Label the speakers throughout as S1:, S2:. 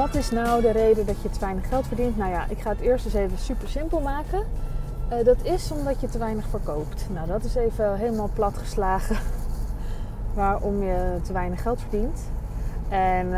S1: wat is nou de reden dat je te weinig geld verdient? Nou ja, ik ga het eerst eens even super simpel maken. Uh, dat is omdat je te weinig verkoopt. Nou, dat is even helemaal plat geslagen waarom je te weinig geld verdient. En uh,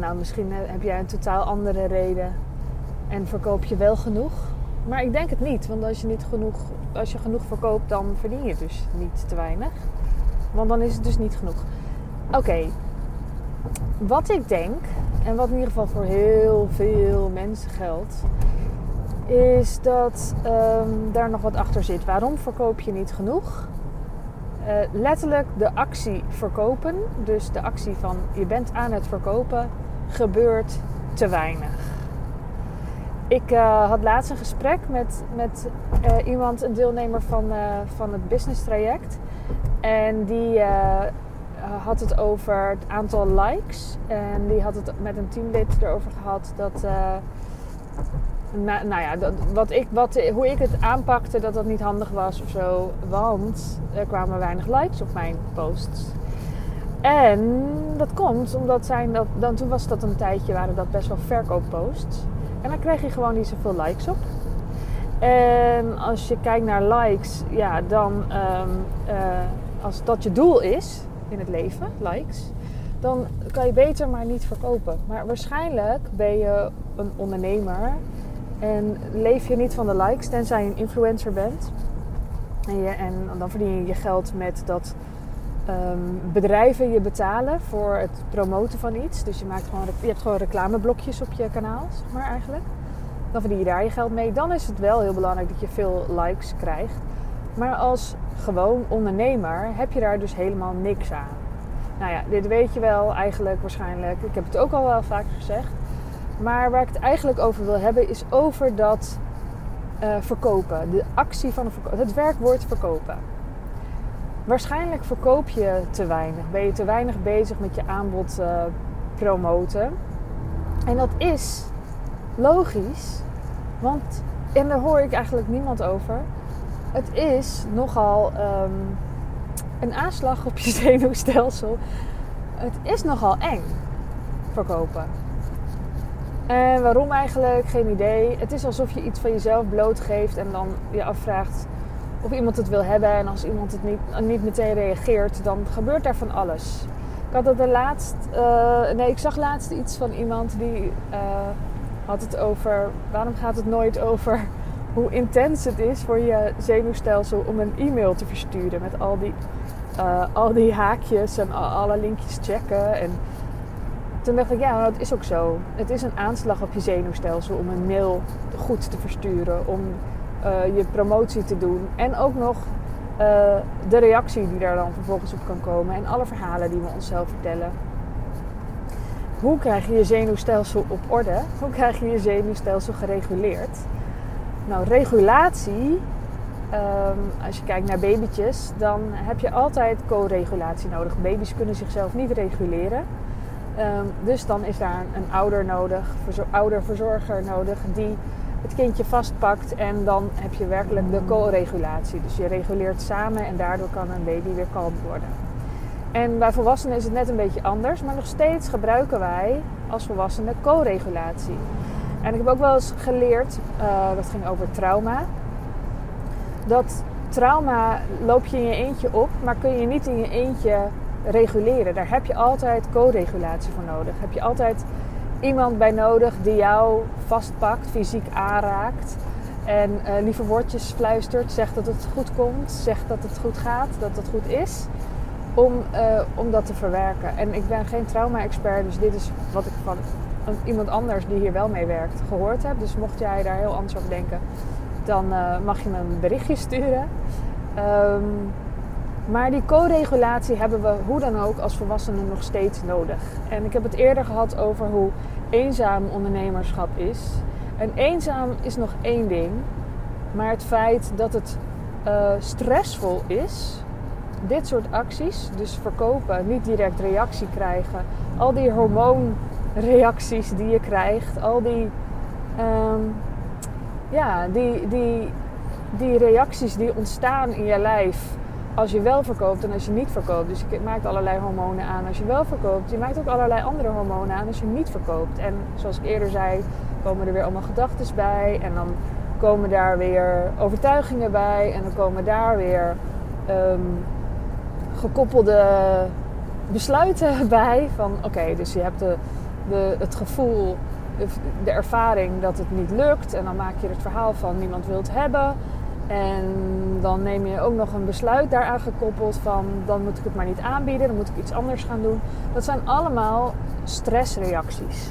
S1: nou, misschien heb jij een totaal andere reden en verkoop je wel genoeg. Maar ik denk het niet, want als je, niet genoeg, als je genoeg verkoopt, dan verdien je dus niet te weinig. Want dan is het dus niet genoeg. Oké, wat ik denk, en wat in ieder geval voor heel veel mensen geldt, is dat um, daar nog wat achter zit. Waarom verkoop je niet genoeg? Uh, letterlijk de actie verkopen, dus de actie van je bent aan het verkopen, gebeurt te weinig. Ik uh, had laatst een gesprek met, met uh, iemand, een deelnemer van, van het business traject. En die had het over het aantal likes. En die had het met een teamlid erover gehad dat nou, nou ja, dat, wat ik, wat, hoe ik het aanpakte, dat dat niet handig was of zo. Want er kwamen weinig likes op mijn posts. En dat komt omdat zijn dat, dan, toen was dat een tijdje, waren dat best wel verkoopposts. En dan kreeg je gewoon niet zoveel likes op. En als je kijkt naar likes, ja, dan um, uh, als dat je doel is in het leven, likes, dan kan je beter maar niet verkopen. Maar waarschijnlijk ben je een ondernemer en leef je niet van de likes, tenzij je een influencer bent. En, je, en dan verdien je je geld met dat um, bedrijven je betalen voor het promoten van iets. Dus je, maakt gewoon, je hebt gewoon reclameblokjes op je kanaal, maar eigenlijk. Dan verdien je daar je geld mee. Dan is het wel heel belangrijk dat je veel likes krijgt. Maar als gewoon ondernemer heb je daar dus helemaal niks aan. Nou ja, dit weet je wel eigenlijk waarschijnlijk. Ik heb het ook al wel vaak gezegd. Maar waar ik het eigenlijk over wil hebben is over dat uh, verkopen. De actie van het, het werkwoord verkopen. Waarschijnlijk verkoop je te weinig. Ben je te weinig bezig met je aanbod uh, promoten. En dat is logisch. Want, en daar hoor ik eigenlijk niemand over. Het is nogal um, een aanslag op je zenuwstelsel. Het is nogal eng verkopen. En waarom eigenlijk? Geen idee. Het is alsof je iets van jezelf blootgeeft en dan je afvraagt of iemand het wil hebben. En als iemand het niet, niet meteen reageert, dan gebeurt daar van alles. Ik had het er laatst, uh, nee, ik zag laatst iets van iemand die uh, had het over, waarom gaat het nooit over hoe intens het is voor je zenuwstelsel om een e-mail te versturen met al die, uh, al die haakjes en alle linkjes checken en toen dacht ik, ja, dat is ook zo. Het is een aanslag op je zenuwstelsel om een mail goed te versturen, om uh, je promotie te doen en ook nog uh, de reactie die daar dan vervolgens op kan komen en alle verhalen die we onszelf vertellen. Hoe krijg je je zenuwstelsel op orde? Hoe krijg je je zenuwstelsel gereguleerd? Nou, regulatie, um, als je kijkt naar babytjes, dan heb je altijd co-regulatie nodig. Baby's kunnen zichzelf niet reguleren. Um, dus dan is daar een ouder nodig, een ouderverzorger nodig die het kindje vastpakt en dan heb je werkelijk de co-regulatie. Dus je reguleert samen en daardoor kan een baby weer kalm worden. En bij volwassenen is het net een beetje anders, maar nog steeds gebruiken wij als volwassenen co-regulatie. En ik heb ook wel eens geleerd, uh, dat ging over trauma, dat trauma loop je in je eentje op, maar kun je niet in je eentje reguleren. Daar heb je altijd co-regulatie voor nodig. Heb je altijd iemand bij nodig die jou vastpakt, fysiek aanraakt. En uh, lieve woordjes fluistert, zegt dat het goed komt, zegt dat het goed gaat, dat het goed is. Om, uh, om dat te verwerken. En ik ben geen trauma-expert, dus dit is wat ik van iemand anders die hier wel mee werkt gehoord heb. Dus mocht jij daar heel anders over denken, dan uh, mag je me een berichtje sturen. Um, maar die co-regulatie hebben we hoe dan ook als volwassenen nog steeds nodig. En ik heb het eerder gehad over hoe eenzaam ondernemerschap is. En eenzaam is nog één ding. Maar het feit dat het uh, stressvol is, dit soort acties, dus verkopen, niet direct reactie krijgen, al die hormoonreacties die je krijgt, al die, um, ja, die, die, die reacties die ontstaan in je lijf als je wel verkoopt en als je niet verkoopt. Dus je maakt allerlei hormonen aan als je wel verkoopt. Je maakt ook allerlei andere hormonen aan als je niet verkoopt. En zoals ik eerder zei, komen er weer allemaal gedachten bij. En dan komen daar weer overtuigingen bij. En dan komen daar weer ehm, gekoppelde besluiten bij. Van oké, dus je hebt de, de, het gevoel, de, ervaring dat het niet lukt. En dan maak je het verhaal van niemand wil het hebben. En dan neem je ook nog een besluit daaraan gekoppeld van dan moet ik het maar niet aanbieden, dan moet ik iets anders gaan doen. Dat zijn allemaal stressreacties.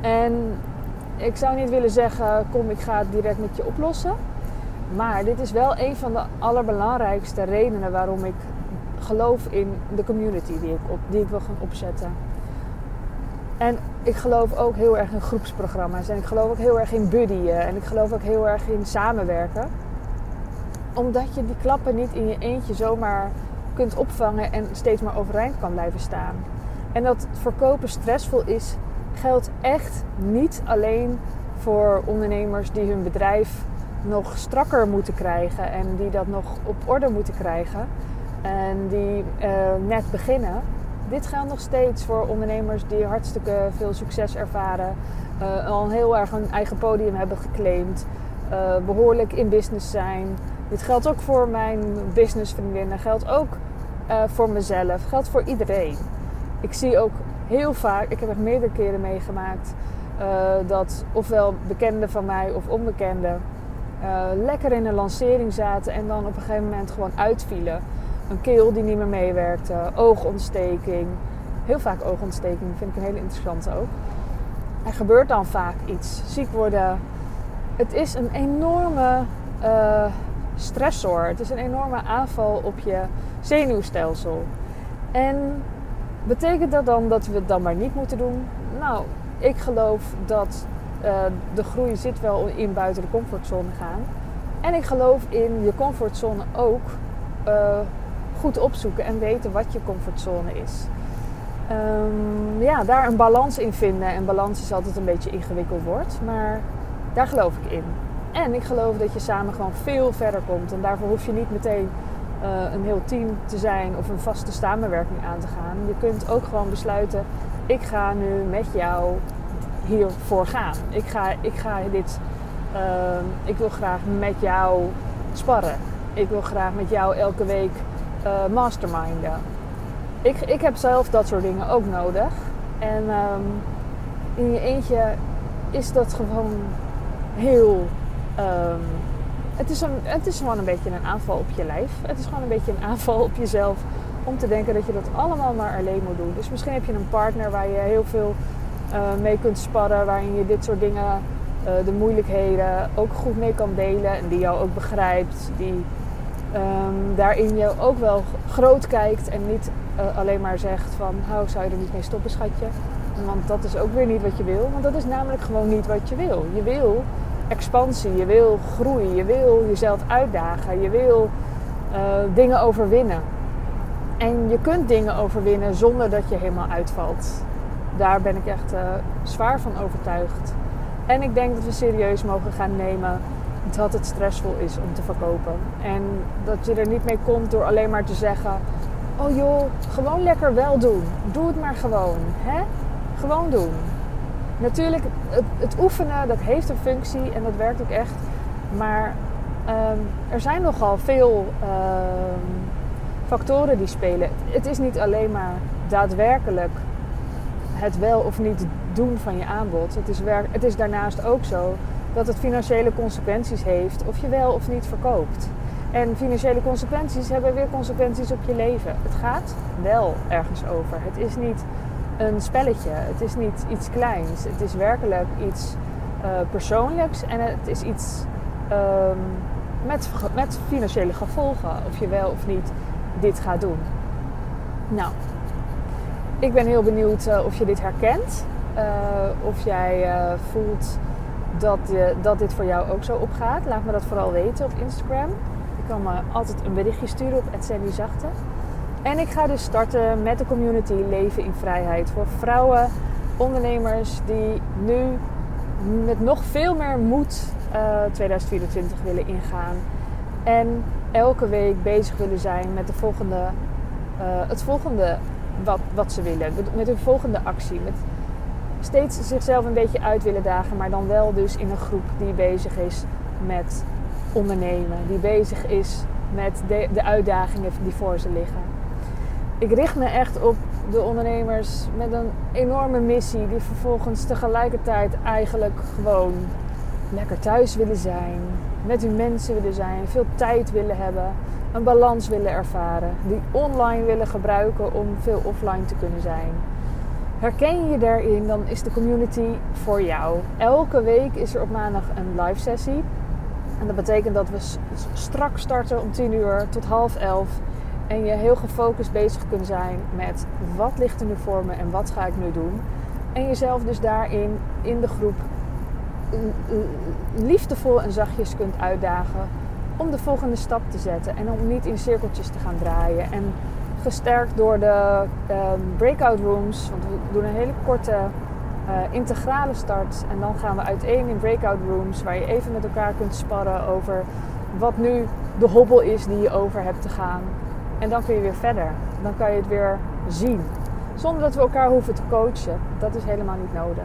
S1: En ik zou niet willen zeggen, kom ik ga het direct met je oplossen. Maar dit is wel een van de allerbelangrijkste redenen waarom ik geloof in de community die ik, op, die ik wil gaan opzetten. En ik geloof ook heel erg in groepsprogramma's. En ik geloof ook heel erg in buddyen. En ik geloof ook heel erg in samenwerken omdat je die klappen niet in je eentje zomaar kunt opvangen en steeds maar overeind kan blijven staan. En dat verkopen stressvol is, geldt echt niet alleen voor ondernemers die hun bedrijf nog strakker moeten krijgen en die dat nog op orde moeten krijgen en die uh, net beginnen. Dit geldt nog steeds voor ondernemers die hartstikke veel succes ervaren, uh, al heel erg een eigen podium hebben geclaimd, uh, behoorlijk in business zijn, dit geldt ook voor mijn businessvriendinnen, geldt ook uh, voor mezelf, geldt voor iedereen. Ik zie ook heel vaak, ik heb het meerdere keren meegemaakt, dat ofwel bekenden van mij of onbekenden lekker in een lancering zaten en dan op een gegeven moment gewoon uitvielen. Een keel die niet meer meewerkte, oogontsteking. Heel vaak oogontsteking vind ik een hele interessante ook. Er gebeurt dan vaak iets. Ziek worden. Het is een enorme stressor. Het is een enorme aanval op je zenuwstelsel. En betekent dat dan dat we het dan maar niet moeten doen? Nou, ik geloof dat uh, de groei zit wel in buiten de comfortzone gaan. En ik geloof in je comfortzone ook uh, goed opzoeken en weten wat je comfortzone is. Um, ja, daar een balans in vinden. En balans is altijd een beetje ingewikkeld woord, maar daar geloof ik in. En ik geloof dat je samen gewoon veel verder komt. En daarvoor hoef je niet meteen uh, een heel team te zijn of een vaste samenwerking aan te gaan. Je kunt ook gewoon besluiten: ik ga nu met jou hiervoor gaan. Ik ga, ik ga dit. Uh, ik wil graag met jou sparren. Ik wil graag met jou elke week uh, masterminden. Ik, ik heb zelf dat soort dingen ook nodig. En um, in je eentje is dat gewoon heel Um, het, is een, het is gewoon een beetje een aanval op je lijf. Het is gewoon een beetje een aanval op jezelf. Om te denken dat je dat allemaal maar alleen moet doen. Dus misschien heb je een partner waar je heel veel uh, mee kunt sparren. Waarin je dit soort dingen, uh, de moeilijkheden, ook goed mee kan delen. En die jou ook begrijpt. Die um, daarin je ook wel groot kijkt. En niet uh, alleen maar zegt van, hou, zou je er niet mee stoppen schatje. Want dat is ook weer niet wat je wil. Want dat is namelijk gewoon niet wat je wil. Je wil expansie, je wil groei, je wil jezelf uitdagen, je wil uh, dingen overwinnen. En je kunt dingen overwinnen zonder dat je helemaal uitvalt. Daar ben ik echt uh, zwaar van overtuigd. En ik denk dat we serieus mogen gaan nemen dat het stressvol is om te verkopen. En dat je er niet mee komt door alleen maar te zeggen: Oh joh, gewoon lekker wel doen. Doe het maar gewoon. Hè? Gewoon doen. Natuurlijk, het, het, oefenen, dat heeft een functie en dat werkt ook echt. Maar um, er zijn nogal veel um, factoren die spelen. Het is niet alleen maar daadwerkelijk het wel of niet doen van je aanbod. Het is, het is daarnaast ook zo dat het financiële consequenties heeft of je wel of niet verkoopt. En financiële consequenties hebben weer consequenties op je leven. Het gaat wel ergens over. Het is niet een spelletje. Het is niet iets kleins. Het is werkelijk iets uh, persoonlijks en het is iets um, met, met financiële gevolgen. Of je wel of niet dit gaat doen. Nou, ik ben heel benieuwd uh, of je dit herkent. Uh, of jij voelt dat, je, dat dit voor jou ook zo opgaat. Laat me dat vooral weten op Instagram. Je kan me altijd een berichtje sturen op Zachte. En ik ga dus starten met de community Leven in Vrijheid. Voor vrouwen, ondernemers die nu met nog veel meer moed uh, 2024 willen ingaan. En elke week bezig willen zijn met de volgende, eh, het volgende wat, wat ze willen. Met hun volgende actie. Met steeds zichzelf een beetje uit willen dagen. Maar dan wel dus in een groep die bezig is met ondernemen. Die bezig is met de, de uitdagingen die voor ze liggen. Ik richt me echt op de ondernemers met een enorme missie. Die vervolgens tegelijkertijd eigenlijk gewoon lekker thuis willen zijn. Met hun mensen willen zijn. Veel tijd willen hebben. Een balans willen ervaren. Die online willen gebruiken om veel offline te kunnen zijn. Herken je je daarin, dan is de community voor jou. Elke week is er op maandag een live sessie. En dat betekent dat we strak starten om 10 uur tot half 11. En je heel gefocust bezig kunt zijn met wat ligt er nu voor me en wat ga ik nu doen. En jezelf dus daarin in de groep liefdevol en zachtjes kunt uitdagen om de volgende stap te zetten. En om niet in cirkeltjes te gaan draaien. En gesterkt door de um, breakout rooms, want we doen een hele korte uh, integrale start. En dan gaan we uiteen in breakout rooms waar je even met elkaar kunt sparren over wat nu de hobbel is die je over hebt te gaan. En dan kun je weer verder. Dan kan je het weer zien. Zonder dat we elkaar hoeven te coachen. Dat is helemaal niet nodig.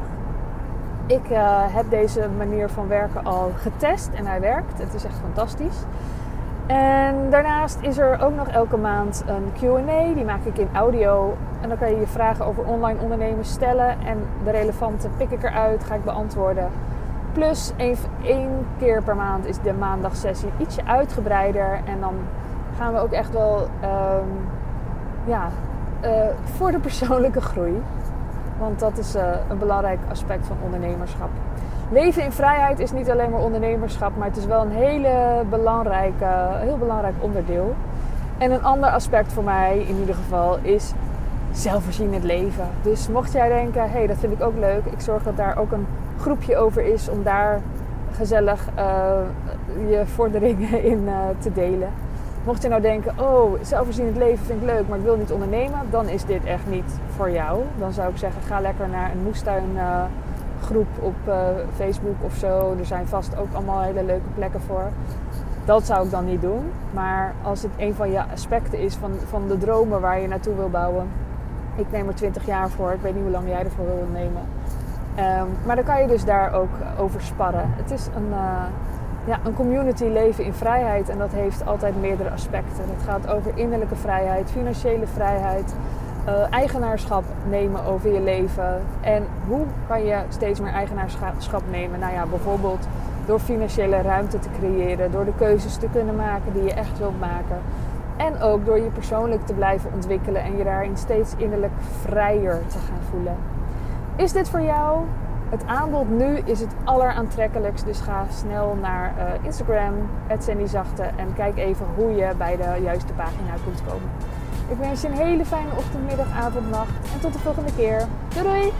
S1: Ik uh, heb deze manier van werken al getest en hij werkt. Het is echt fantastisch. En daarnaast is er ook nog elke maand een QA. Die maak ik in audio. En dan kan je je vragen over online ondernemen stellen. En de relevante pik ik eruit, ga ik beantwoorden. Plus één, keer per maand is de maandagsessie ietsje uitgebreider. En dan gaan we ook echt wel um, ja, uh, voor de persoonlijke groei. Want dat is uh, een belangrijk aspect van ondernemerschap. Leven in vrijheid is niet alleen maar ondernemerschap, maar het is wel een hele belangrijke, heel belangrijk onderdeel. En een ander aspect voor mij in ieder geval is zelfvoorzienend leven. Dus mocht jij denken, hé, hey, dat vind ik ook leuk, ik zorg dat daar ook een groepje over is om daar gezellig uh, je vorderingen in uh, te delen. Mocht je nou denken, oh, zelfvoorzienend leven vind ik leuk, maar ik wil niet ondernemen, dan is dit echt niet voor jou. Dan zou ik zeggen, ga lekker naar een moestuin uh, groep op uh, Facebook of zo. Er zijn vast ook allemaal hele leuke plekken voor. Dat zou ik dan niet doen. Maar als het een van je aspecten is van, van de dromen waar je naartoe wil bouwen. Ik neem er 20 jaar voor. Ik weet niet hoe lang jij ervoor wil nemen. Um, maar dan kan je dus daar ook over sparren. Het is een, uh, ja, een community leven in vrijheid. En dat heeft altijd meerdere aspecten. Het gaat over innerlijke vrijheid, financiële vrijheid, uh, eigenaarschap nemen over je leven. En hoe kan je steeds meer eigenaarschap nemen? Nou ja, bijvoorbeeld door financiële ruimte te creëren, door de keuzes te kunnen maken die je echt wilt maken. En ook door je persoonlijk te blijven ontwikkelen en je daarin steeds innerlijk vrijer te gaan voelen. Is dit voor jou? Het aanbod nu is het alleraantrekkelijkst. Dus ga snel naar uh, Instagram, Zachte, en kijk even hoe je bij de juiste pagina kunt komen. Ik wens je een hele fijne ochtend, middag, avond, nacht. En tot de volgende keer. Doei doei!